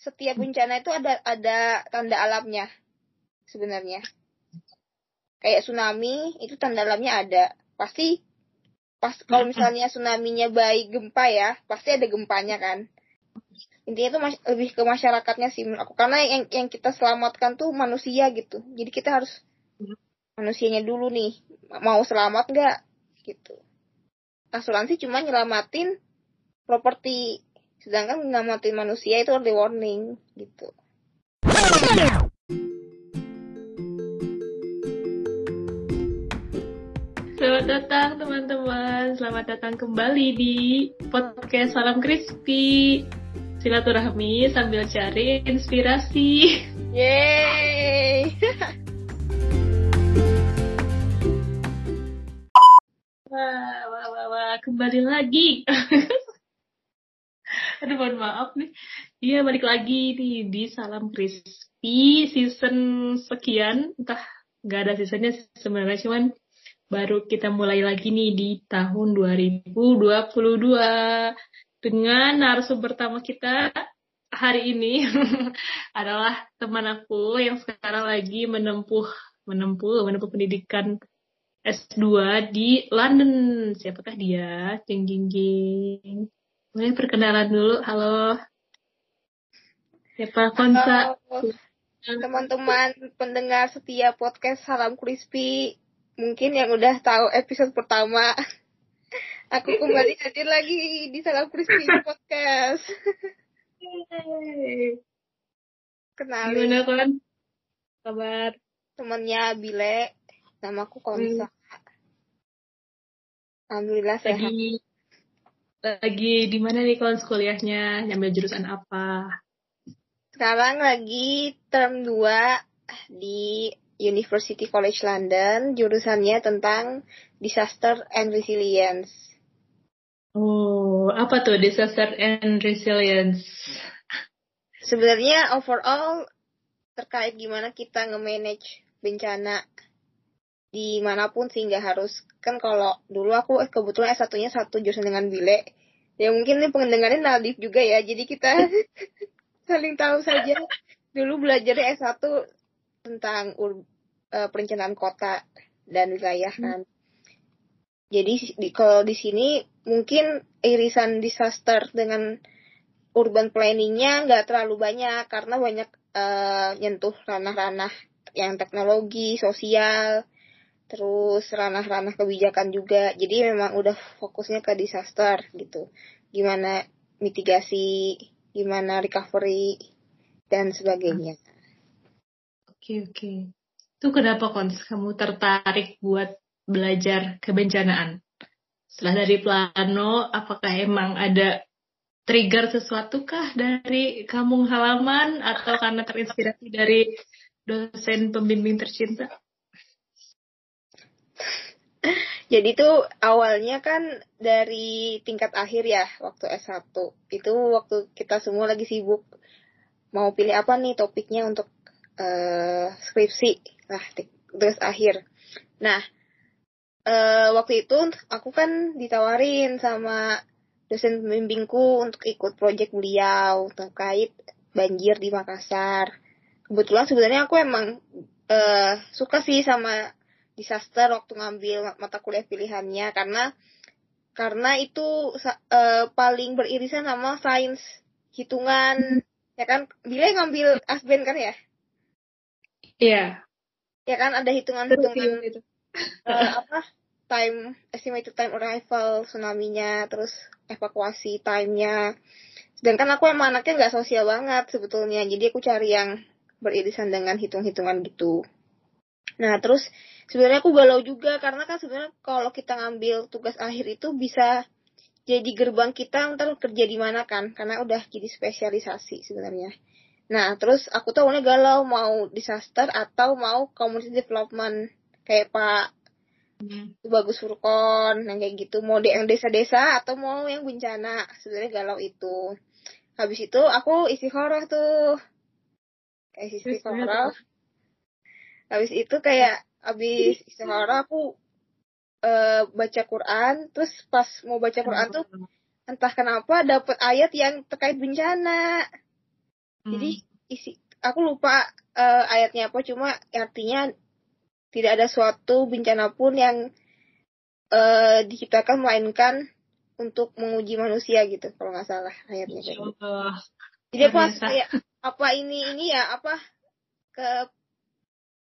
setiap bencana itu ada ada tanda alamnya sebenarnya. Kayak tsunami itu tanda alamnya ada. Pasti pas kalau misalnya tsunami-nya baik gempa ya, pasti ada gempanya kan. Intinya itu lebih ke masyarakatnya sih aku. Karena yang yang kita selamatkan tuh manusia gitu. Jadi kita harus manusianya dulu nih. Mau selamat nggak gitu. Asuransi cuma nyelamatin properti. Sedangkan nyelamatin manusia itu early warning gitu. Selamat datang teman-teman, selamat datang kembali di podcast Salam Crispy. Silaturahmi sambil cari inspirasi. Yeay! wah, wah, wah, wah, kembali lagi. Aduh, mohon maaf nih. Iya, balik lagi nih di Salam Crispy season sekian. Entah nggak ada seasonnya sebenarnya cuman baru kita mulai lagi nih di tahun 2022 dengan narasumber pertama kita hari ini adalah teman aku yang sekarang lagi menempuh menempuh menempuh pendidikan S2 di London. Siapakah dia? Jeng jeng jeng. Boleh perkenalan dulu. Halo. Siapa Konsa? Teman-teman pendengar setia podcast Salam Crispy, mungkin yang udah tahu episode pertama, aku kembali hadir lagi di Salam Crispy podcast. Kenalin. Gimana kon? Kabar? Temennya Bile, namaku Konsa. Alhamdulillah sehat. Lagi lagi di mana nih kon kuliahnya? Nyambil jurusan apa? Sekarang lagi term 2 di University College London, jurusannya tentang Disaster and Resilience. Oh, apa tuh Disaster and Resilience? Sebenarnya overall terkait gimana kita nge-manage bencana di mana pun sih nggak harus. Kan kalau dulu aku eh, kebetulan S1-nya satu jurusan dengan Bile ya mungkin nih pendengarnya Nadif juga ya. Jadi kita saling tahu saja. Dulu belajar di S1 tentang ur, uh, perencanaan kota dan wilayah kan. Jadi di, kalau di sini mungkin irisan disaster dengan urban planningnya nggak terlalu banyak karena banyak uh, nyentuh ranah-ranah yang teknologi sosial terus ranah-ranah kebijakan juga. Jadi memang udah fokusnya ke disaster gitu. Gimana mitigasi, gimana recovery dan sebagainya. Oke oke. Itu kenapa kons kamu tertarik buat belajar kebencanaan? Setelah dari plano, apakah emang ada trigger sesuatu kah dari kampung halaman atau karena terinspirasi dari dosen pembimbing tercinta? Jadi tuh awalnya kan dari tingkat akhir ya waktu S1. Itu waktu kita semua lagi sibuk mau pilih apa nih topiknya untuk uh, skripsi lah terus akhir. Nah, uh, waktu itu aku kan ditawarin sama dosen pembimbingku untuk ikut proyek beliau terkait banjir di Makassar. Kebetulan sebenarnya aku emang uh, suka sih sama disaster waktu ngambil mata kuliah pilihannya. Karena karena itu uh, paling beririsan sama sains hitungan ya kan? Bila ngambil asben kan ya? Iya. Yeah. ya kan? Ada hitungan hitungan itu. uh, apa? Time estimated time arrival tsunami-nya terus evakuasi time-nya. Sedangkan aku emang anaknya nggak sosial banget sebetulnya. Jadi aku cari yang beririsan dengan hitung-hitungan gitu nah terus sebenarnya aku galau juga karena kan sebenarnya kalau kita ngambil tugas akhir itu bisa jadi gerbang kita ntar kerja di mana kan? Karena udah jadi spesialisasi sebenarnya. Nah terus aku tuh awalnya galau mau disaster atau mau community development. Kayak pak hmm. bagus Furkon yang kayak gitu. Mau yang desa-desa atau mau yang bencana. Sebenarnya galau itu. Habis itu aku isi horor tuh. Kayak isi horor habis itu kayak abis istihara aku uh, baca Quran. Terus pas mau baca Quran tuh entah kenapa dapet ayat yang terkait bencana. Hmm. Jadi isi aku lupa uh, ayatnya apa. Cuma artinya tidak ada suatu bencana pun yang uh, diciptakan melainkan untuk menguji manusia gitu kalau nggak salah ayatnya kayak gitu. Jadi apa kayak apa ini ini ya apa ke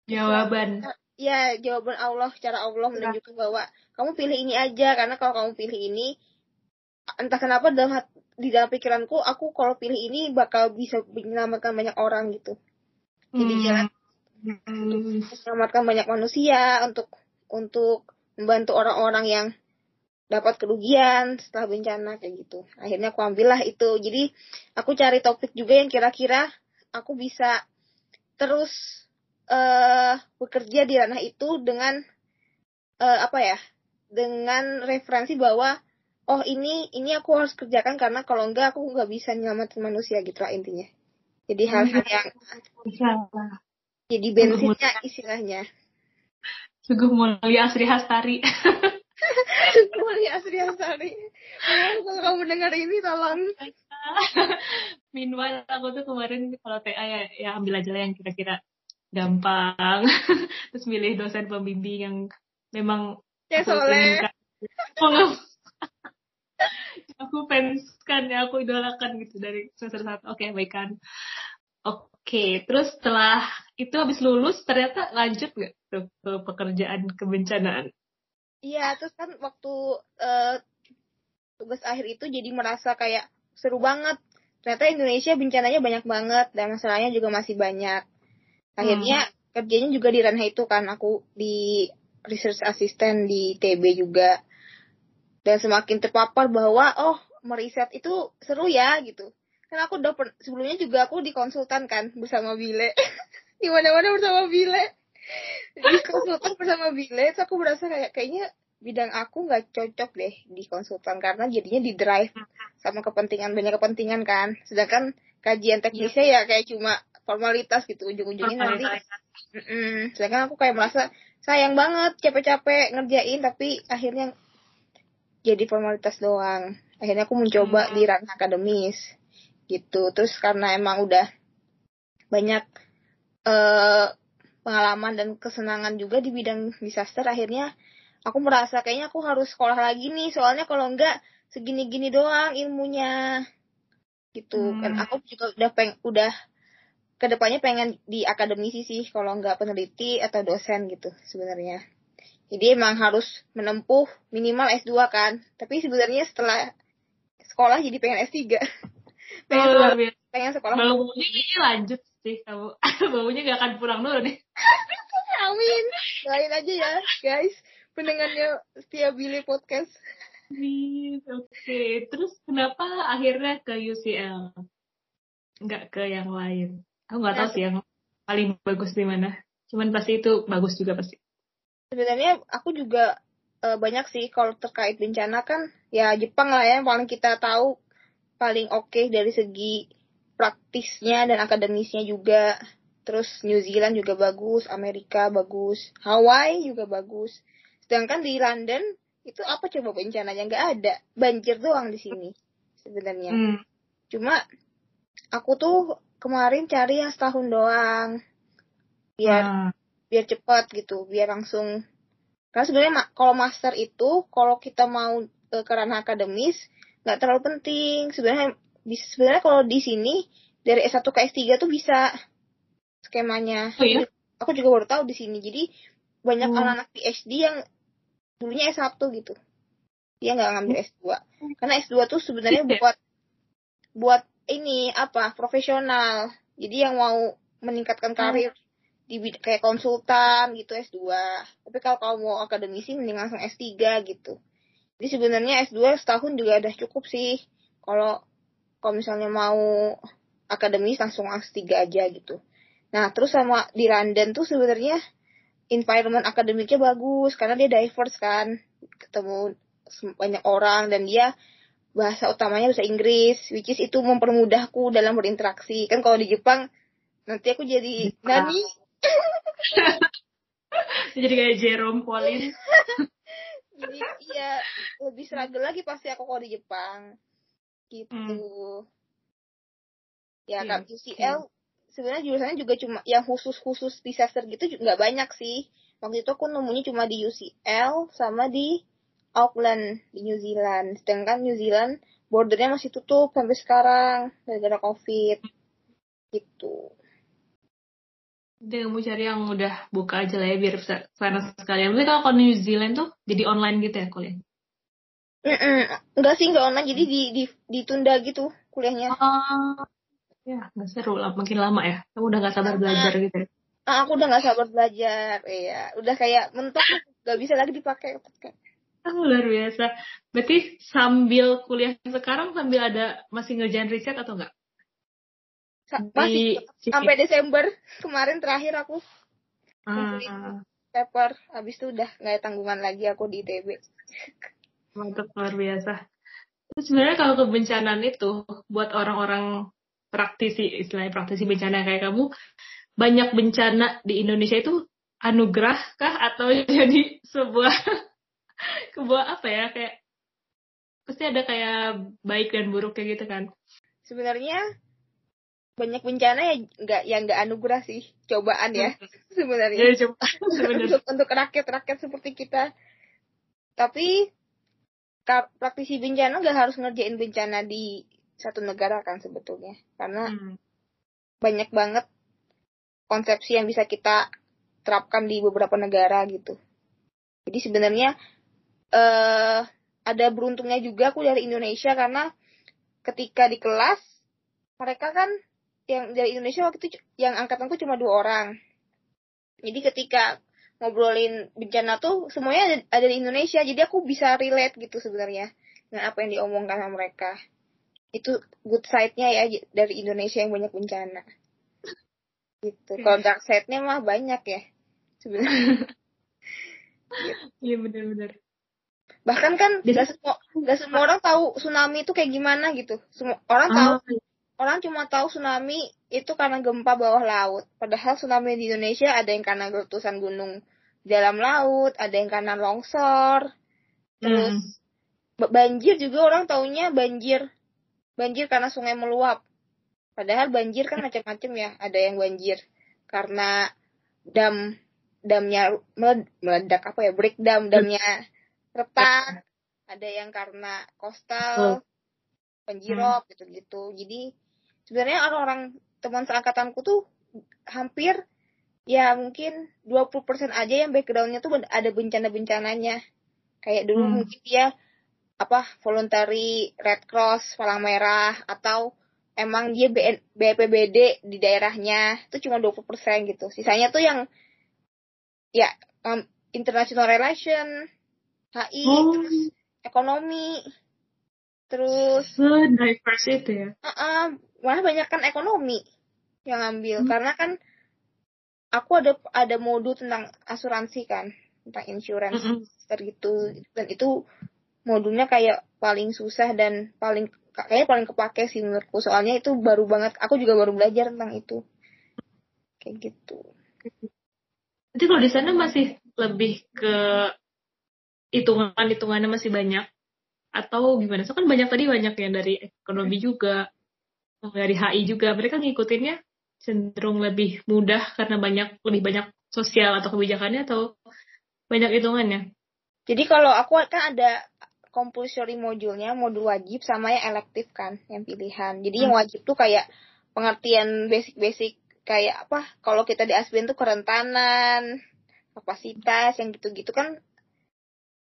jawaban. Ya jawaban Allah cara Allah menunjukkan bahwa kamu pilih ini aja karena kalau kamu pilih ini entah kenapa dalam di dalam pikiranku aku kalau pilih ini bakal bisa menyelamatkan banyak orang gitu. Jadi hmm. jalan hmm. menyelamatkan banyak manusia untuk untuk membantu orang-orang yang dapat kerugian setelah bencana kayak gitu. Akhirnya aku ambillah itu. Jadi aku cari topik juga yang kira-kira aku bisa terus uh, bekerja di ranah itu dengan uh, apa ya dengan referensi bahwa oh ini ini aku harus kerjakan karena kalau enggak aku nggak bisa nyelamatin manusia gitu lah intinya. Jadi hmm. hal-hal yang jadi bensinnya istilahnya. Sungguh mulia Asri Hastari. Sungguh mulia Asri Hastari. Kalau kamu dengar ini tolong. Meanwhile aku tuh kemarin kalau TA ya, ya ambil aja lah yang kira-kira gampang. Terus milih dosen pembimbing yang memang ya soleh. aku fans kan ya aku idolakan gitu dari semester satu. Oke okay, baik kan. Oke okay. terus setelah itu habis lulus ternyata lanjut gak tuh ke pekerjaan kebencanaan? Iya terus kan waktu uh, tugas akhir itu jadi merasa kayak seru banget. Ternyata Indonesia bencananya banyak banget dan masalahnya juga masih banyak akhirnya hmm. kerjanya juga di ranah itu kan aku di research assistant di TB juga. Dan semakin terpapar bahwa oh meriset itu seru ya gitu. Kan aku udah sebelumnya juga aku dikonsultan kan bersama Bile. Di mana mana bersama Bile. Di konsultan bersama Bile itu aku merasa kayak kayaknya bidang aku nggak cocok deh di konsultan karena jadinya di drive sama kepentingan banyak kepentingan kan. Sedangkan kajian teknisnya ya kayak cuma formalitas gitu ujung-ujungnya nanti mm -mm. sedangkan aku kayak merasa sayang banget capek-capek ngerjain tapi akhirnya jadi formalitas doang akhirnya aku mencoba hmm. di ranah akademis gitu terus karena emang udah banyak uh, pengalaman dan kesenangan juga di bidang disaster akhirnya aku merasa kayaknya aku harus sekolah lagi nih soalnya kalau enggak segini-gini doang ilmunya gitu hmm. kan aku juga udah peng udah ke depannya pengen di akademisi sih kalau enggak peneliti atau dosen gitu sebenarnya jadi emang harus menempuh minimal S2 kan. Tapi sebenarnya setelah sekolah jadi pengen S3. pengen, oh, sekolah, pengen sekolah. Baunya ini lanjut sih kamu. Baunya gak akan pulang dulu nih. Amin. Lain aja ya guys. Pendengarnya setia Billy Podcast. Oke. Okay. Terus kenapa akhirnya ke UCL? Nggak ke yang lain. Aku nggak tahu sih yang paling bagus di mana. Cuman pasti itu bagus juga pasti. Sebenarnya aku juga uh, banyak sih kalau terkait bencana kan ya Jepang lah ya yang paling kita tahu paling oke okay dari segi praktisnya dan akademisnya juga. Terus New Zealand juga bagus Amerika bagus Hawaii juga bagus. Sedangkan di London itu apa coba bencananya? Nggak ada. Banjir doang di sini sebenarnya. Hmm. cuma aku tuh kemarin cari yang setahun doang. Biar hmm biar cepat gitu biar langsung. Karena sebenarnya kalau master itu kalau kita mau ke ranah akademis nggak terlalu penting. Sebenarnya sebenarnya kalau di sini dari S1 ke S3 tuh bisa skemanya. Oh, iya? aku juga baru tahu di sini. Jadi banyak hmm. anak-anak PhD yang dulunya S1 gitu. Dia nggak ngambil S2 karena S2 tuh sebenarnya buat buat ini apa profesional jadi yang mau meningkatkan hmm. karir di kayak konsultan gitu S2. Tapi kalau kamu mau akademisi mending langsung S3 gitu. Jadi sebenarnya S2 setahun juga udah cukup sih. Kalau kalau misalnya mau akademis langsung S3 aja gitu. Nah, terus sama di London tuh sebenarnya environment akademiknya bagus karena dia diverse kan. Ketemu banyak orang dan dia bahasa utamanya bahasa Inggris, which is itu mempermudahku dalam berinteraksi. Kan kalau di Jepang nanti aku jadi nani jadi kayak Jerome Pauline jadi iya lebih struggle lagi pasti aku kalau di Jepang gitu hmm. Ya, yeah. kan UCL okay. sebenarnya jurusannya juga cuma yang khusus-khusus disaster gitu nggak banyak sih. Waktu itu aku nemunya cuma di UCL sama di Auckland di New Zealand. Sedangkan New Zealand bordernya masih tutup sampai sekarang gara-gara COVID. Gitu. Jadi kamu cari yang udah buka aja lah ya biar bisa sana sekalian. Tapi kalau New Zealand tuh jadi online gitu ya kuliah? Mm -mm. Enggak sih, enggak online. Jadi di, di, ditunda gitu kuliahnya. Uh, ya, nggak seru lah. Makin lama ya. Kamu udah gak sabar belajar gitu ya? Ah, aku udah gak sabar belajar. Iya, udah kayak mentok. Gak bisa lagi dipakai. Oh, luar biasa. Berarti sambil kuliah sekarang sambil ada masih ngerjain riset atau enggak? Masih di, sampai Desember kemarin terakhir aku uh, paper. Habis itu udah nggak ada tanggungan lagi aku di ITB. Mantap luar biasa. Terus sebenarnya kalau kebencanaan itu buat orang-orang praktisi istilahnya praktisi bencana kayak kamu banyak bencana di Indonesia itu anugerah kah atau jadi sebuah kebuah apa ya kayak pasti ada kayak baik dan buruk kayak gitu kan. Sebenarnya banyak bencana ya nggak yang nggak anugerah sih cobaan ya sebenarnya. Ya, coba, untuk untuk rakyat rakyat seperti kita. Tapi praktisi bencana nggak harus ngerjain bencana di satu negara kan sebetulnya. Karena hmm. banyak banget konsepsi yang bisa kita terapkan di beberapa negara gitu. Jadi sebenarnya uh, ada beruntungnya juga aku dari Indonesia karena ketika di kelas mereka kan yang dari Indonesia waktu itu yang angkatanku cuma dua orang. Jadi ketika ngobrolin bencana tuh semuanya ada, ada di Indonesia, jadi aku bisa relate gitu sebenarnya dengan apa yang diomongkan sama mereka. Itu good side-nya ya dari Indonesia yang banyak bencana. Gitu. Kalau dark side-nya mah banyak ya sebenarnya. Iya gitu. benar-benar bahkan kan nggak semua nggak semua orang tahu tsunami itu kayak gimana gitu. Semua orang tahu oh. Orang cuma tahu tsunami itu karena gempa bawah laut. Padahal tsunami di Indonesia ada yang karena letusan gunung di dalam laut ada yang karena longsor. Terus hmm. banjir juga orang taunya banjir. Banjir karena sungai meluap. Padahal banjir kan macam-macam ya ada yang banjir karena dam damnya meledak apa ya break dam damnya retak ada yang karena kostal penjirop hmm. gitu-gitu jadi sebenarnya orang-orang teman seangkatanku tuh hampir ya mungkin 20% aja yang backgroundnya tuh ada bencana-bencananya kayak dulu hmm. mungkin dia apa voluntary Red Cross Palang Merah atau emang dia BN, BPBD di daerahnya itu cuma 20% gitu sisanya tuh yang ya um, international relation HI, oh. terus ekonomi, terus so diverse itu ya. Uh -uh, malah banyak kan ekonomi yang ambil hmm. karena kan aku ada ada modul tentang asuransi kan tentang insurance mm -hmm. gitu dan itu modulnya kayak paling susah dan paling kayaknya paling kepake sih menurutku soalnya itu baru banget aku juga baru belajar tentang itu kayak gitu. Jadi kalau di sana masih lebih ke hitungan-hitungannya masih banyak atau gimana? So kan banyak tadi banyak yang dari ekonomi juga, dari HI juga. Mereka ngikutinnya cenderung lebih mudah karena banyak lebih banyak sosial atau kebijakannya atau banyak hitungannya. Jadi kalau aku kan ada compulsory modulnya, modul wajib sama yang elektif kan, yang pilihan. Jadi hmm. yang wajib tuh kayak pengertian basic-basic kayak apa? Kalau kita di ASBN tuh kerentanan, kapasitas yang gitu-gitu kan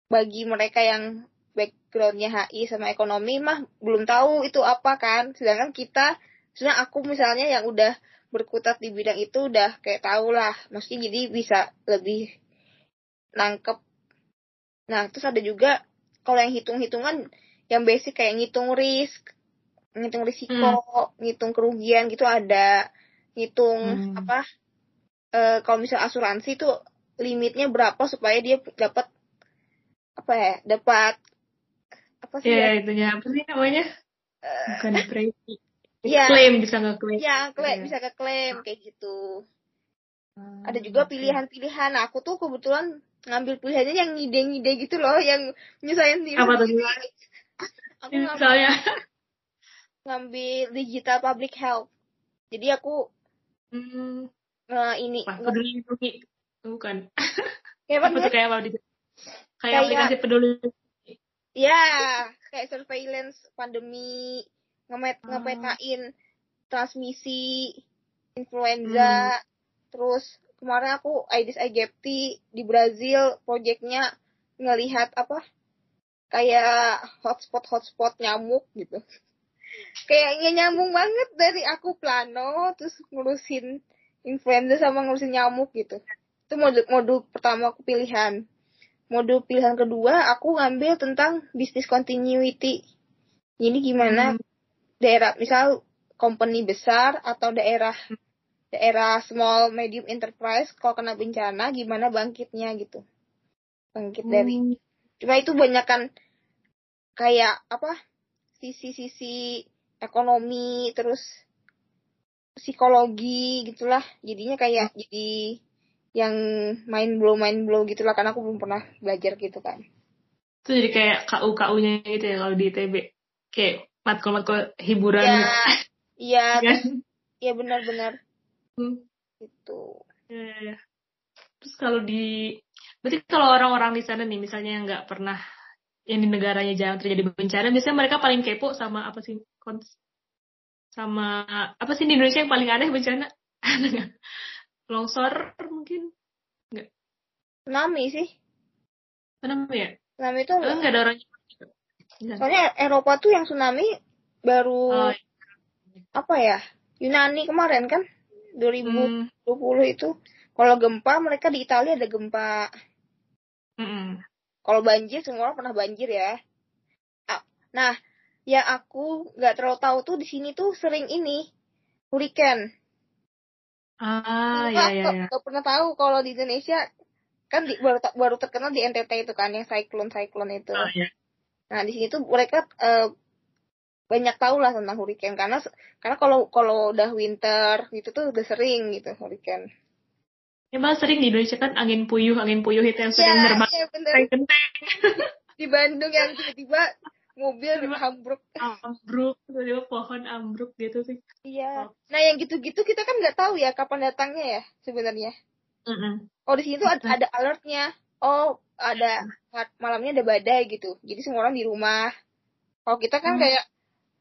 bagi mereka yang backgroundnya HI sama ekonomi mah belum tahu itu apa kan sedangkan kita sebenarnya aku misalnya yang udah berkutat di bidang itu udah kayak tau lah mesti jadi bisa lebih nangkep nah terus ada juga kalau yang hitung-hitungan yang basic kayak ngitung risk ngitung risiko hmm. ngitung kerugian gitu ada ngitung hmm. apa e, kalau misal asuransi itu limitnya berapa supaya dia dapat apa ya dapat apa sih ya, ya? itunya. Apa sih namanya? Uh, bukan depresi ya, klaim bisa nggak klaim ya klaim ya. bisa ke klaim kayak gitu. Hmm, ada juga pilihan-pilihan. Nah, aku tuh kebetulan ngambil pilihannya yang ngide-ngide gitu loh yang nyusahin sendiri apa tuh? aku ngambil, ngambil digital public health. Jadi aku Hmm, nge ini peduli lindungi. Bukan. kayak Apa apa tuh kayak apa? Kayak Kayak- aplikasi peduli. Ya, kayak surveillance pandemi, ngemet Ah. ngepetain transmisi influenza. Terus kemarin aku Aedes aegypti di Brazil proyeknya ngelihat apa? Kayak hotspot hotspot nyamuk gitu. Kayaknya nyambung banget dari aku plano terus ngurusin influenza sama ngurusin nyamuk gitu. Itu modul modul pertama aku pilihan. Modul pilihan kedua aku ngambil tentang business continuity. Jadi gimana Hmm. daerah misal company besar atau daerah daerah small medium enterprise kalau kena bencana gimana bangkitnya gitu. Bangkit dari Hmm. cuma itu banyak kan kayak apa sisi-sisi ekonomi terus psikologi gitulah jadinya kayak jadi yang main blow main blow gitulah karena aku belum pernah belajar gitu kan Itu jadi kayak KU-KU-nya gitu ya kalau di ITB. Kayak matkul-matkul hiburan. ya iya Kan? iya benar-benar Hmm. gitu Ya, ya, ya. Terus kalau di, berarti kalau orang-orang di sana nih, misalnya yang nggak pernah, yang di negaranya jarang terjadi bencana, biasanya mereka paling kepo sama apa sih, kons- sama apa sih di Indonesia yang paling aneh bencana? Longsor mungkin? tsunami sih. Kenapa ya? tsunami itu Tapi nggak ada orang soalnya Eropa tuh yang tsunami baru Oh, apa ya? Yunani kemarin kan? 2020 hmm, itu. Kalau gempa mereka di Italia ada gempa. Mm-mm. kalau banjir semua orang pernah banjir ya. Ah, nah yang aku nggak terlalu tahu tuh di sini tuh sering ini hurricane Ah, Aku ya, ya, nggak- ya. nggak pernah tahu kalau di Indonesia kan di, baru baru terkenal di NTT itu kan yang cyclone cyclone itu Oh, ya. Nah, di sini tuh mereka eh, banyak tahu lah tentang hurricane karena karena kalau kalau udah winter gitu tuh udah sering gitu hurricane. Emang sering di Indonesia kan angin puyuh, angin puyuh itu yang sering Iya, terbang iya bener. genteng Di Bandung yang tiba-tiba mobil ambruk. ambruk, tiba-tiba pohon ambruk gitu sih. Iya. Nah, yang gitu-gitu kita kan nggak tahu ya kapan datangnya ya sebenarnya. Mm-mm. Oh, di sini tuh ada, ada alertnya. Oh, ada malamnya ada badai gitu. Jadi semua orang di rumah. Kalau kita kan Hmm. kayak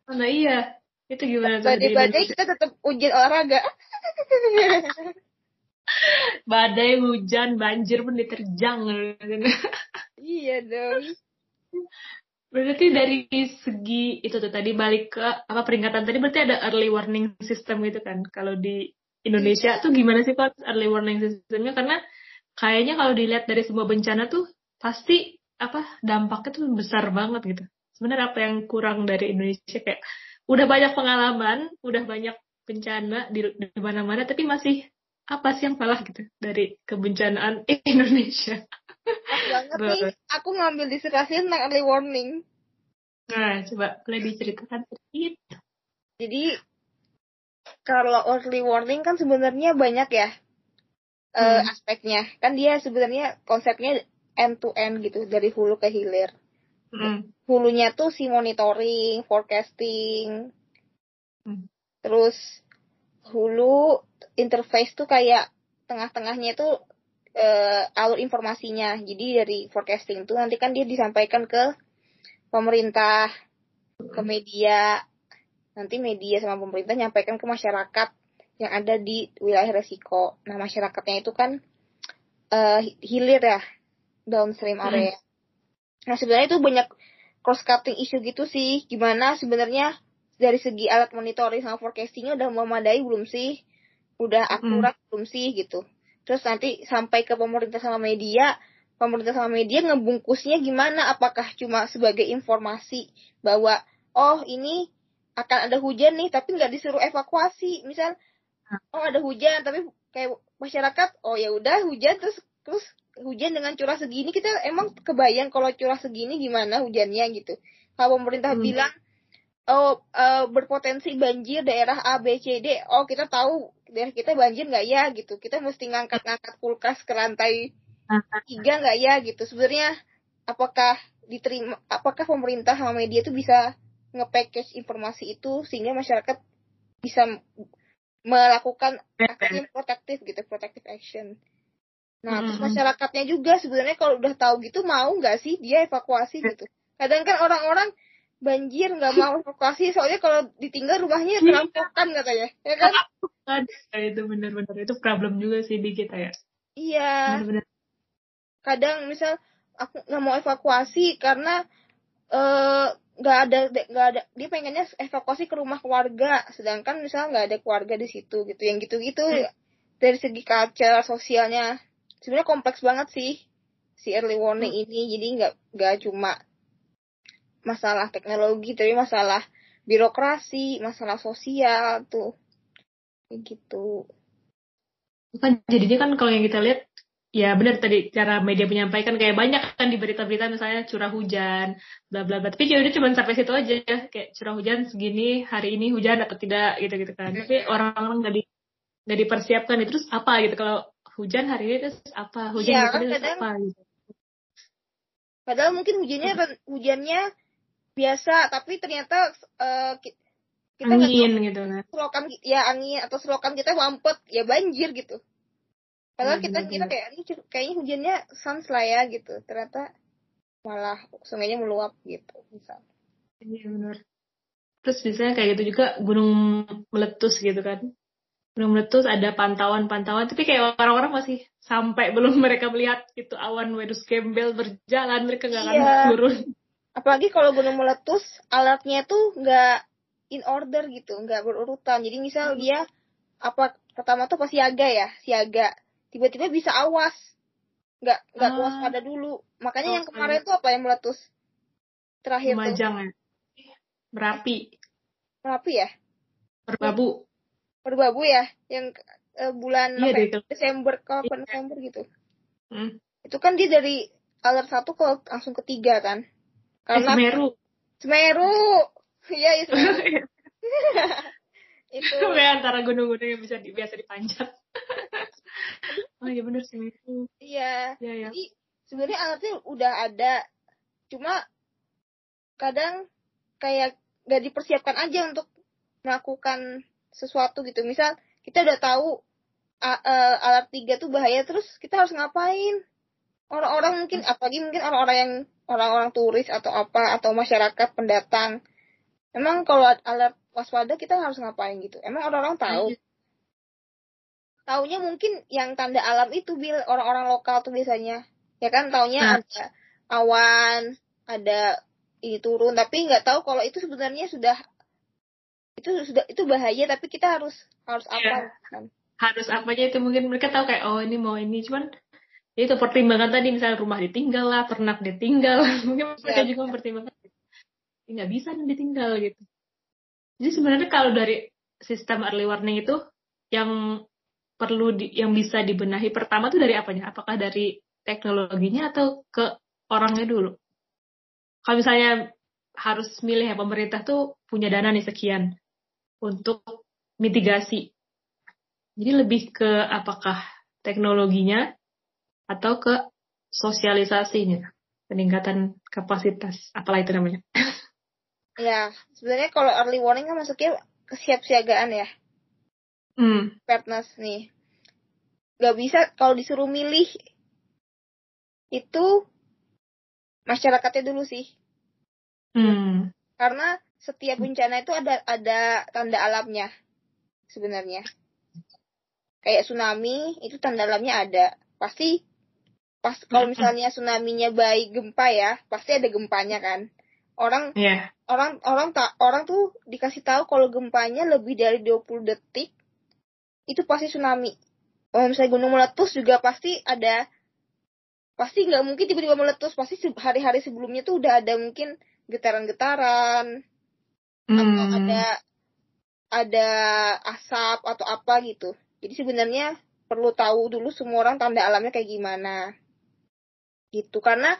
Oh, nah iya. Itu gimana badai-badai Indonesia? kita tetap ujian olahraga. Badai, hujan, banjir pun diterjang. iya dong. Berarti dari segi itu tuh tadi balik ke apa peringatan tadi berarti ada early warning system gitu kan. Kalau di Indonesia tuh gimana sih Pak early warning systemnya? Karena kayaknya kalau dilihat dari semua bencana tuh pasti apa dampaknya tuh besar banget gitu. Sebenarnya apa yang kurang dari Indonesia kayak udah banyak pengalaman, udah banyak bencana di, di mana-mana tapi masih apa sih yang salah gitu dari kebencanaan Indonesia. Pas banget nih, aku ngambil disertasi tentang early warning. Nah, coba boleh diceritakan sedikit. Jadi kalau early warning kan sebenarnya banyak ya eh, Hmm. aspeknya. Kan dia sebenarnya konsepnya end to end gitu dari hulu ke hilir. Mm. Hulunya tuh si monitoring, forecasting, Hmm. terus hulu interface tuh kayak tengah-tengahnya itu eh, alur informasinya. Jadi dari forecasting tuh nanti kan dia disampaikan ke pemerintah, ke media. Nanti media sama pemerintah nyampaikan ke masyarakat yang ada di wilayah resiko. Nah, masyarakatnya itu kan eh, hilir ya, downstream Hmm. area. Nah, sebenarnya itu banyak cross cutting isu gitu sih. Gimana sebenarnya dari segi alat monitoring sama forecastingnya udah memadai belum sih? Udah akurat belum sih gitu. Terus nanti sampai ke pemerintah sama media, pemerintah sama media ngebungkusnya gimana? Apakah cuma sebagai informasi bahwa oh ini akan ada hujan nih, tapi nggak disuruh evakuasi. Misal oh ada hujan, tapi kayak masyarakat oh ya udah hujan terus terus hujan dengan curah segini kita emang kebayang kalau curah segini gimana hujannya gitu. Kalau pemerintah Hmm. bilang oh eh, berpotensi banjir daerah A B C D, oh kita tahu daerah kita banjir nggak ya gitu. Kita mesti ngangkat-ngangkat kulkas ke lantai tiga nggak ya gitu. Sebenarnya apakah diterima apakah pemerintah sama media itu bisa nge-package informasi itu sehingga masyarakat bisa melakukan action protektif gitu, protective action. Nah, terus Mm-mm. masyarakatnya juga sebenarnya kalau udah tahu gitu mau nggak sih dia evakuasi gitu. Kadang kan orang-orang banjir nggak mau evakuasi soalnya kalau ditinggal rumahnya perampokan katanya, ya kan? Ada itu benar-benar itu problem juga sih di kita ya. Iya. Benar-benar. kadang misal aku nggak mau evakuasi karena eh nggak ada nggak ada dia pengennya evakuasi ke rumah keluarga sedangkan misal nggak ada keluarga di situ gitu yang gitu-gitu Hmm. dari segi culture sosialnya sebenarnya kompleks banget sih si early warning ini jadi nggak nggak cuma masalah teknologi tapi masalah birokrasi masalah sosial tuh. Kayak gitu. Kan jadinya kan kalau yang kita lihat ya benar tadi cara media menyampaikan kayak banyak kan di berita-berita misalnya curah hujan bla bla bla. Tapi ya udah cuma sampai situ aja kayak curah hujan segini hari ini hujan atau tidak gitu gitu kan. Tapi orang-orang nggak di nggak dipersiapkan itu terus apa gitu. Kalau hujan hari ini terus apa? Hujan Iya, hari kan ini terus kadang- apa gitu. Padahal mungkin hujannya hujannya biasa, tapi ternyata eh, ki- kita angin gitu kan selokan ya angin atau selokan kita mampet ya banjir gitu. Padahal Iya, kita kita kayak ini kayaknya hujannya sans lah ya gitu. Ternyata malah sungainya meluap gitu misal. Iya benar. Terus biasanya kayak gitu juga gunung meletus gitu kan. Gunung meletus ada pantauan-pantauan, tapi kayak orang-orang masih sampai belum mereka melihat itu awan wedus gembel berjalan, mereka nggak akan Iya. turun. Apalagi kalau gunung meletus, alatnya tuh nggak in order gitu, nggak berurutan. Jadi misal dia apa pertama tuh pas siaga ya, siaga. Tiba-tiba bisa awas, nggak nggak Ah. waspada dulu. Makanya yang Oke. kemarin tuh apa yang meletus terakhir tuh Lumajang ya. Merapi, Merapi ya, Merbabu. Merbabu ya, yang eh, bulan Iya deh November, itu. Desember ke Iya. November gitu. Hmm. Itu kan dia dari alert satu ke langsung ketiga kan, Eh, karena Semeru. Semeru, iya ya Semeru. itu Kayak antara gunung-gunung yang bisa di, biasa dipanjat. oh iya bener Semeru. iya. Iya ya. Jadi sebenarnya alatnya udah ada, cuma kadang kayak gak dipersiapkan aja untuk melakukan sesuatu gitu. Misal kita udah tahu a- eh, alat tiga tuh bahaya, terus kita harus ngapain? Orang-orang mungkin, apalagi mungkin orang-orang yang orang-orang turis atau apa atau masyarakat pendatang. Emang kalau alat waspada kita harus ngapain gitu? Emang orang-orang tahu? Taunya mungkin yang tanda alam itu bil orang-orang lokal tuh biasanya. Ya kan taunya Nah. ada awan, ada ini turun, tapi nggak tahu kalau itu sebenarnya sudah itu sudah itu bahaya tapi kita harus harus apa kan? harus apanya itu mungkin mereka tahu kayak oh ini mau ini cuman ya itu pertimbangan tadi misalnya rumah ditinggal lah ternak ditinggal mungkin mereka Iya. juga mempertimbangkan. "Ini nggak bisa nih ditinggal gitu. Jadi sebenarnya kalau dari sistem early warning itu yang perlu di, yang bisa dibenahi pertama tuh dari apanya? Apakah dari teknologinya atau ke orangnya dulu? Kalau misalnya harus milih ya pemerintah tuh punya dana nih sekian untuk mitigasi. Jadi lebih ke apakah teknologinya atau ke sosialisasinya, peningkatan kapasitas, apalah itu namanya. Ya, sebenarnya kalau early warning kan masuknya kesiapsiagaan ya, Hmm. preparedness nih. Gak bisa kalau disuruh milih itu masyarakatnya dulu sih. Hmm. Karena setiap bencana itu ada ada tanda alamnya sebenarnya. Kayak tsunami itu tanda alamnya ada. Pasti pas kalau misalnya tsunami-nya baik gempa ya, pasti ada gempanya kan. Orang Iya. orang orang tak orang tuh dikasih tahu kalau gempanya lebih dari 20 detik itu pasti tsunami. Kalau misalnya gunung meletus juga pasti ada pasti nggak mungkin tiba-tiba meletus pasti hari-hari sebelumnya tuh udah ada mungkin getaran-getaran atau Hmm. ada ada asap atau apa gitu. Jadi sebenarnya perlu tahu dulu semua orang tanda alamnya kayak gimana. Gitu. Karena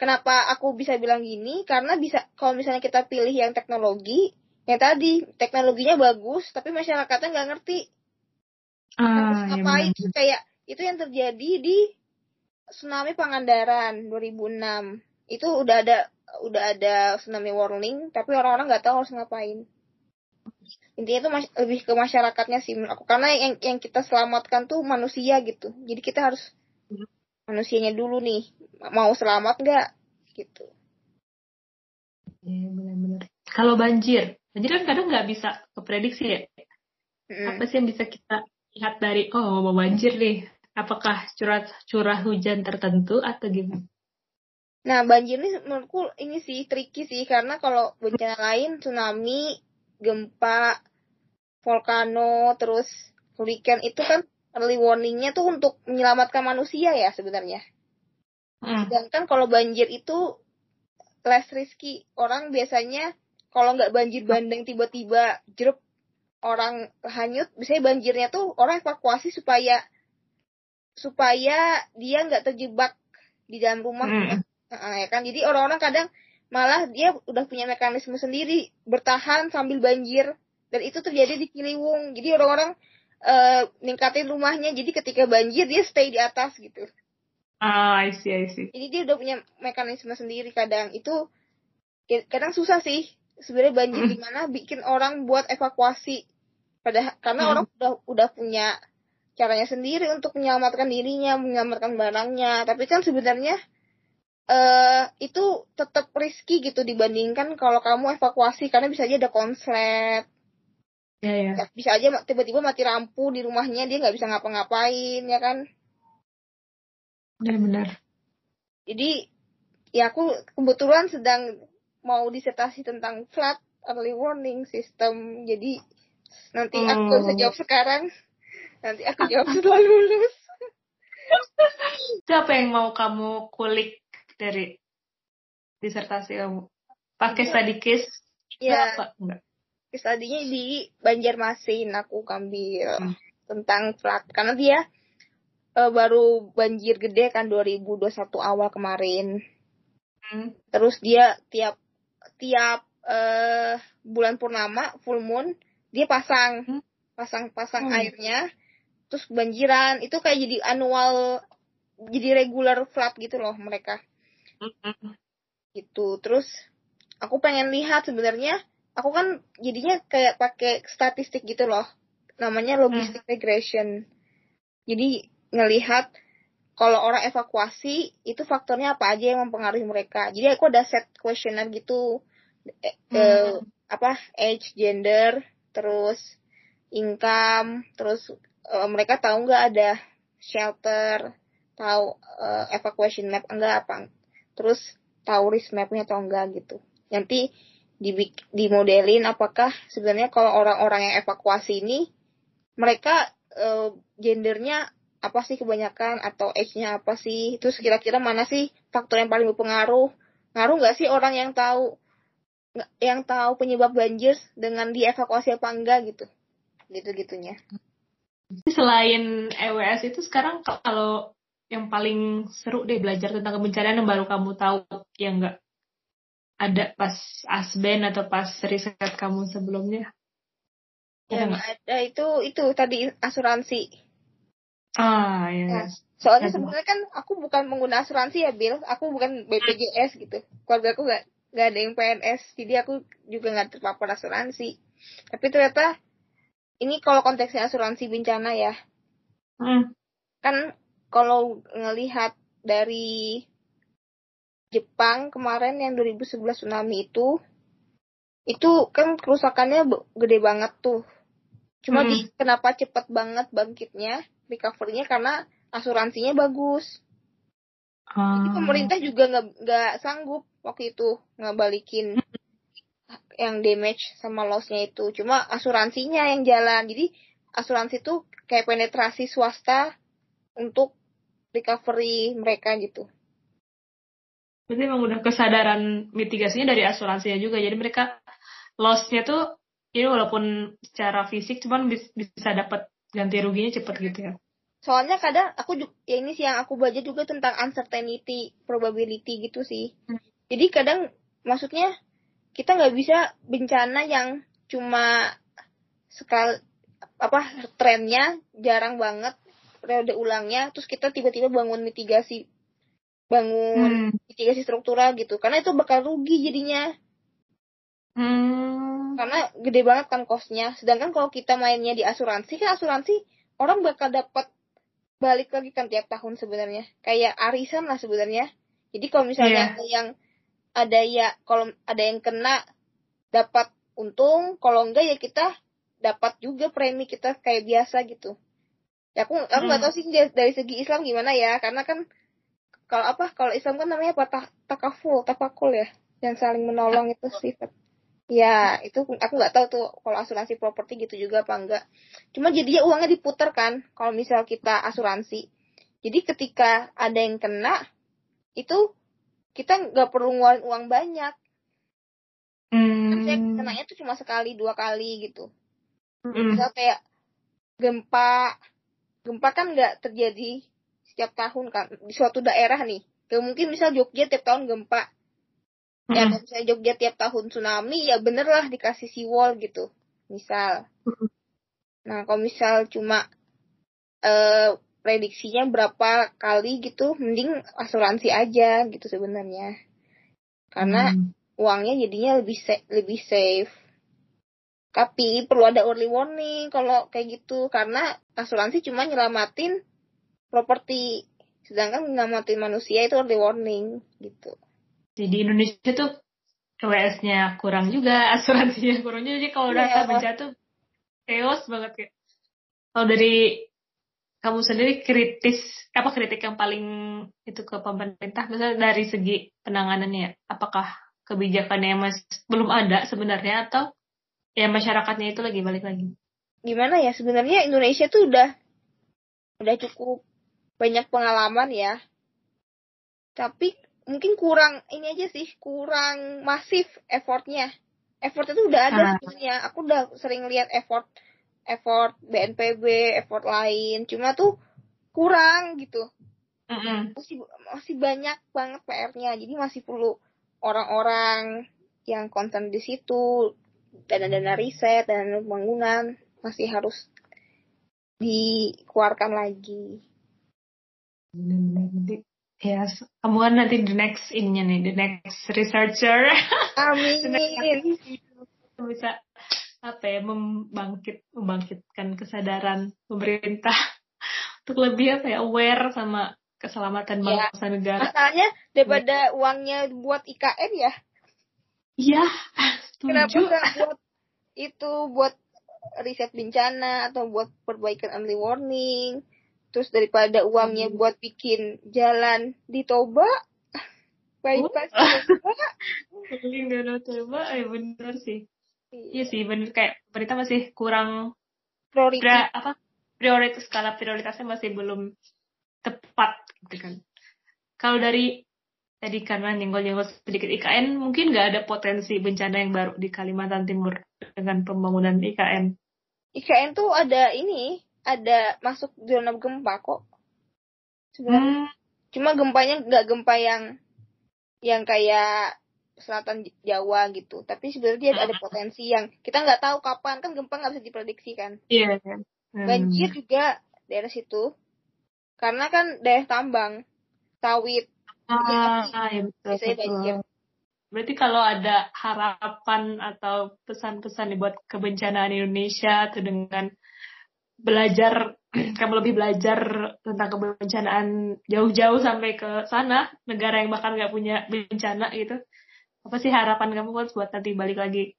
kenapa aku bisa bilang gini? Karena bisa kalau misalnya kita pilih yang teknologi, yang tadi teknologinya bagus tapi masyarakatnya nggak ngerti Ah, ya ngapain benar. kayak itu yang terjadi di tsunami Pangandaran 2006. Itu udah ada udah ada tsunami warning tapi orang-orang nggak tahu harus ngapain. intinya tuh lebih ke masyarakatnya sih menurut aku karena yang yang kita selamatkan tuh manusia gitu jadi kita harus hmm. manusianya dulu nih mau selamat nggak gitu benar-benar. Kalau banjir, banjir kan kadang nggak bisa keprediksi ya. Mm. Apa sih yang bisa kita lihat dari oh mau banjir nih? Apakah curah curah hujan tertentu atau gimana? Nah banjir ini menurutku ini sih tricky sih karena kalau bencana lain tsunami, gempa, volcano, terus hurricane itu kan early warningnya tuh untuk menyelamatkan manusia ya sebenarnya. Hmm. Sedangkan kalau banjir itu less risky. Orang biasanya kalau nggak banjir bandeng tiba-tiba jeruk orang hanyut, biasanya banjirnya tuh orang evakuasi supaya supaya dia nggak terjebak di dalam rumah. Hmm. Nah, ya kan? Jadi orang-orang kadang malah dia udah punya mekanisme sendiri bertahan sambil banjir dan itu terjadi di Ciliwung. Jadi orang-orang uh, ningkatin rumahnya jadi ketika banjir dia stay di atas gitu. Ah, I see, I see. Jadi dia udah punya mekanisme sendiri kadang. Itu kadang susah sih sebenarnya banjir mm. di mana bikin orang buat evakuasi. Padahal karena mm. orang udah udah punya caranya sendiri untuk menyelamatkan dirinya, menyelamatkan barangnya. Tapi kan sebenarnya uh, itu tetap risky gitu dibandingkan kalau kamu evakuasi karena bisa aja ada konslet. Ya, ya. Bisa aja tiba-tiba mati lampu di rumahnya dia nggak bisa ngapa-ngapain ya kan benar-benar. Jadi ya aku kebetulan sedang mau disertasi tentang flat early warning system. Jadi nanti hmm. aku bisa jawab sekarang. Nanti aku jawab setelah lulus. Itu apa yang mau kamu kulik dari disertasi kamu? Pakai ya. study case? Ya apa? enggak. Studinya di Banjarmasin aku ambil hmm. tentang flat karena dia uh, baru banjir gede kan 2021 awal kemarin. Hmm. Terus dia tiap tiap uh, bulan purnama full moon dia pasang hmm. pasang pasang hmm. airnya terus banjiran itu kayak jadi annual jadi regular flood gitu loh mereka hmm. gitu terus aku pengen lihat sebenarnya aku kan jadinya kayak pakai statistik gitu loh namanya logistic hmm. regression jadi ngelihat kalau orang evakuasi itu faktornya apa aja yang mempengaruhi mereka. Jadi aku ada set questionnaire gitu eh, hmm. eh, apa age, gender, terus income, terus eh, mereka tahu nggak ada shelter, tahu eh, evacuation map enggak apa, terus tahu risk mapnya atau enggak gitu. Nanti di dimodelin apakah sebenarnya kalau orang-orang yang evakuasi ini mereka uh, gendernya apa sih kebanyakan atau age-nya apa sih? Terus kira-kira mana sih faktor yang paling berpengaruh? Ngaruh nggak sih orang yang tahu yang tahu penyebab banjir dengan dievakuasi apa enggak gitu? Gitu gitunya selain EWS itu sekarang kalau yang paling seru deh belajar tentang kebencanaan yang baru kamu tahu yang enggak ada pas asben atau pas riset kamu sebelumnya? Yang ada itu itu tadi asuransi Ah, iya. Nah, soalnya sebenarnya kan aku bukan pengguna asuransi ya, Bill. Aku bukan BPJS gitu. Keluarga aku gak, gak ada yang PNS, jadi aku juga gak terpapar asuransi. Tapi ternyata ini kalau konteksnya asuransi bencana ya. Hmm. Kan kalau ngelihat dari Jepang kemarin yang 2011 tsunami itu, itu kan kerusakannya gede banget tuh. Cuma hmm. di kenapa cepet banget bangkitnya? Recovery-nya karena asuransinya bagus. Hmm. Jadi pemerintah juga nggak nggak sanggup waktu itu ngabalikin yang damage sama loss-nya itu. Cuma asuransinya yang jalan. Jadi asuransi itu kayak penetrasi swasta untuk recovery mereka gitu. Berarti emang udah kesadaran mitigasinya dari asuransinya juga. Jadi mereka loss-nya tuh ini walaupun secara fisik cuman bisa dapat ganti ruginya cepet gitu ya soalnya kadang aku juga ya ini sih yang aku baca juga tentang uncertainty probability gitu sih hmm. jadi kadang maksudnya kita nggak bisa bencana yang cuma sekal apa trennya jarang banget periode ulangnya terus kita tiba-tiba bangun mitigasi bangun hmm. mitigasi struktural gitu karena itu bakal rugi jadinya hmm. Karena gede banget kan kosnya sedangkan kalau kita mainnya di asuransi kan asuransi orang bakal dapat balik lagi kan tiap tahun sebenarnya. Kayak arisan lah sebenarnya. Jadi kalau misalnya yeah. ada yang ada ya kalau ada yang kena dapat untung. Kalau enggak ya kita dapat juga premi kita kayak biasa gitu. Ya aku aku nggak hmm. tahu sih dari segi Islam gimana ya. Karena kan kalau apa kalau Islam kan namanya apa takaful tapakul ya. Yang saling menolong itu sifat ya itu aku nggak tahu tuh kalau asuransi properti gitu juga apa enggak cuma jadinya uangnya diputar kan kalau misal kita asuransi. Jadi ketika ada yang kena itu kita nggak perlu ngeluarin uang banyak. Hmm. kan kenanya tuh cuma sekali dua kali gitu. Hmm. misal kayak gempa gempa kan nggak terjadi setiap tahun kan di suatu daerah nih. Gak mungkin misal Jogja tiap tahun gempa hmm. ya misalnya Jogja tiap tahun tsunami ya bener lah dikasih seawall gitu misal hmm. nah kalau misal cuma uh, prediksinya berapa kali gitu mending asuransi aja gitu sebenarnya karena hmm. uangnya jadinya lebih sa lebih safe tapi perlu ada early warning kalau kayak gitu karena asuransi cuma nyelamatin properti sedangkan nyelamatin manusia itu early warning gitu jadi Indonesia tuh KWS-nya kurang juga asuransinya kurang juga jadi kalau udah yeah. bencana tuh chaos banget kayak kalau dari kamu sendiri kritis apa kritik yang paling itu ke pemerintah? Misalnya dari segi penanganannya apakah kebijakannya masih belum ada sebenarnya atau ya masyarakatnya itu lagi balik lagi? Gimana ya? Sebenarnya Indonesia tuh udah udah cukup banyak pengalaman ya. Tapi mungkin kurang ini aja sih kurang masif effortnya effort itu udah ada ah. sebenarnya aku udah sering lihat effort effort BNPB, effort lain, cuma tuh kurang gitu. Mm-hmm. Masih masih banyak banget PR-nya, jadi masih perlu orang-orang yang konsen di situ, dana-dana riset dan pembangunan masih harus dikeluarkan lagi. Ya, yes. kamu kan nanti the next ininya nih, the next researcher. Amin. bisa apa ya membangkit membangkitkan kesadaran pemerintah untuk lebih apa ya aware sama keselamatan ya. bangsa ya. negara. Masalahnya daripada ya. uangnya buat IKN ya. Iya. Kenapa nggak buat itu buat riset bencana atau buat perbaikan early warning? Terus daripada uangnya hmm. buat bikin jalan di Toba, bypass Toba. Paling Toba, ya bener sih. Iya sih, bener kayak berita masih kurang prioritas apa prioritas skala prioritasnya masih belum tepat gitu kan. Kalau dari tadi karena nyenggol-nyenggol sedikit IKN, mungkin nggak ada potensi bencana yang baru di Kalimantan Timur dengan pembangunan IKN. IKN tuh ada ini, ada masuk zona gempa kok. Sebenarnya. Hmm. Cuma gempanya nggak gempa yang yang kayak selatan Jawa gitu. Tapi sebenarnya dia ada potensi yang kita nggak tahu kapan kan gempa nggak bisa diprediksi kan. Iya. Yeah. Hmm. Banjir juga daerah situ. Karena kan daerah tambang, sawit. Ah, ya betul. betul. banjir. Berarti kalau ada harapan atau pesan-pesan buat kebencanaan Indonesia atau dengan belajar kamu lebih belajar tentang kebencanaan jauh-jauh sampai ke sana negara yang bahkan nggak punya bencana gitu. Apa sih harapan kamu kan buat nanti balik lagi?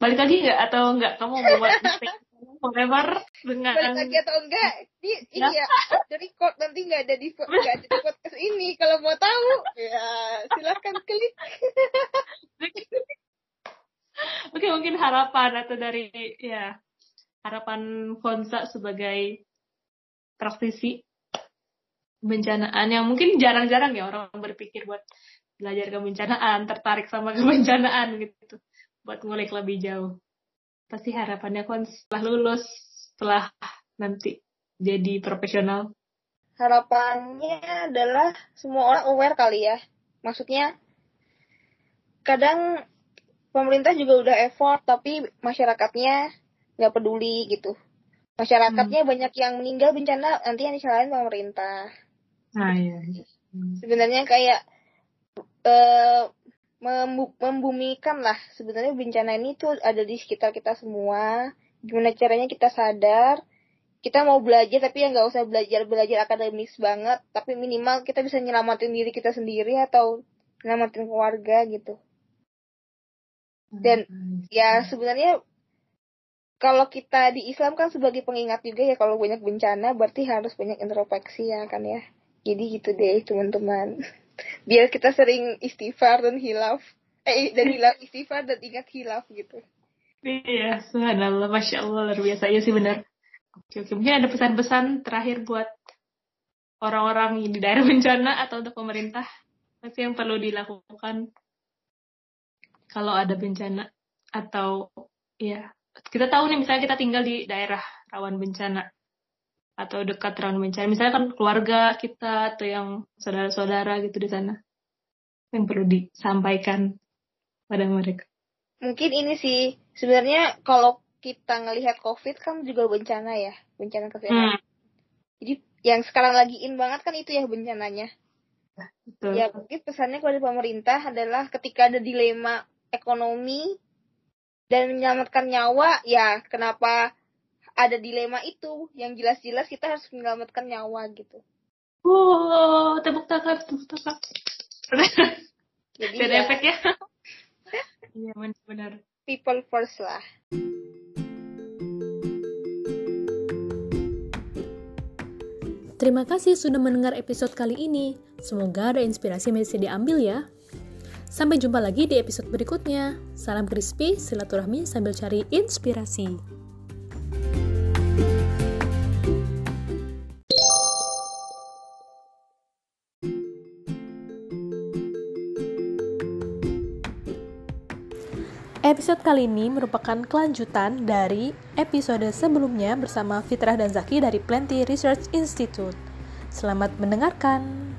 Balik lagi nggak? Atau nggak? Kamu mau buat forever dengan balik lagi atau enggak di ya? iya jadi kok nanti nggak ada di nggak ada di podcast ini. Kalau mau tahu ya silahkan klik. Oke mungkin harapan atau dari ya harapan Fonsa sebagai praktisi bencanaan yang mungkin jarang-jarang ya orang berpikir buat belajar kebencanaan, tertarik sama kebencanaan gitu, buat ngulik lebih jauh. Pasti harapannya kan setelah lulus, setelah nanti jadi profesional. Harapannya adalah semua orang aware kali ya. Maksudnya kadang pemerintah juga udah effort tapi masyarakatnya nggak peduli gitu. Masyarakatnya hmm. banyak yang meninggal bencana nanti yang disalahin pemerintah. Nah, iya. iya. Sebenarnya kayak uh, membumikan lah sebenarnya bencana ini tuh ada di sekitar kita semua gimana caranya kita sadar kita mau belajar tapi ya nggak usah belajar belajar akademis banget tapi minimal kita bisa nyelamatin diri kita sendiri atau nyelamatin keluarga gitu dan hmm. ya sebenarnya kalau kita di Islam kan sebagai pengingat juga ya kalau banyak bencana berarti harus banyak introspeksi ya kan ya. Jadi gitu deh teman-teman. Biar kita sering istighfar dan hilaf. Eh dan hilaf istighfar dan ingat hilaf gitu. Iya subhanallah. Masya Allah luar biasa. Ya sih benar. Oke, oke. Mungkin ada pesan-pesan terakhir buat orang-orang di daerah bencana atau untuk pemerintah? Apa yang perlu dilakukan kalau ada bencana atau ya kita tahu nih misalnya kita tinggal di daerah rawan bencana atau dekat rawan bencana misalnya kan keluarga kita atau yang saudara-saudara gitu di sana yang perlu disampaikan pada mereka mungkin ini sih sebenarnya kalau kita ngelihat COVID kan juga bencana ya, bencana kesehatan. Hmm. Jadi yang sekarang lagi in banget kan itu ya bencananya. Betul. Ya mungkin pesannya kepada pemerintah adalah ketika ada dilema ekonomi dan menyelamatkan nyawa, ya kenapa ada dilema itu? Yang jelas-jelas kita harus menyelamatkan nyawa gitu. Wow, tepuk tangan, tepuk tangan. Jadi ya, efeknya. Iya benar. People first lah. Terima kasih sudah mendengar episode kali ini. Semoga ada inspirasi yang bisa diambil ya. Sampai jumpa lagi di episode berikutnya. Salam crispy, silaturahmi sambil cari inspirasi. Episode kali ini merupakan kelanjutan dari episode sebelumnya bersama Fitrah dan Zaki dari Plenty Research Institute. Selamat mendengarkan.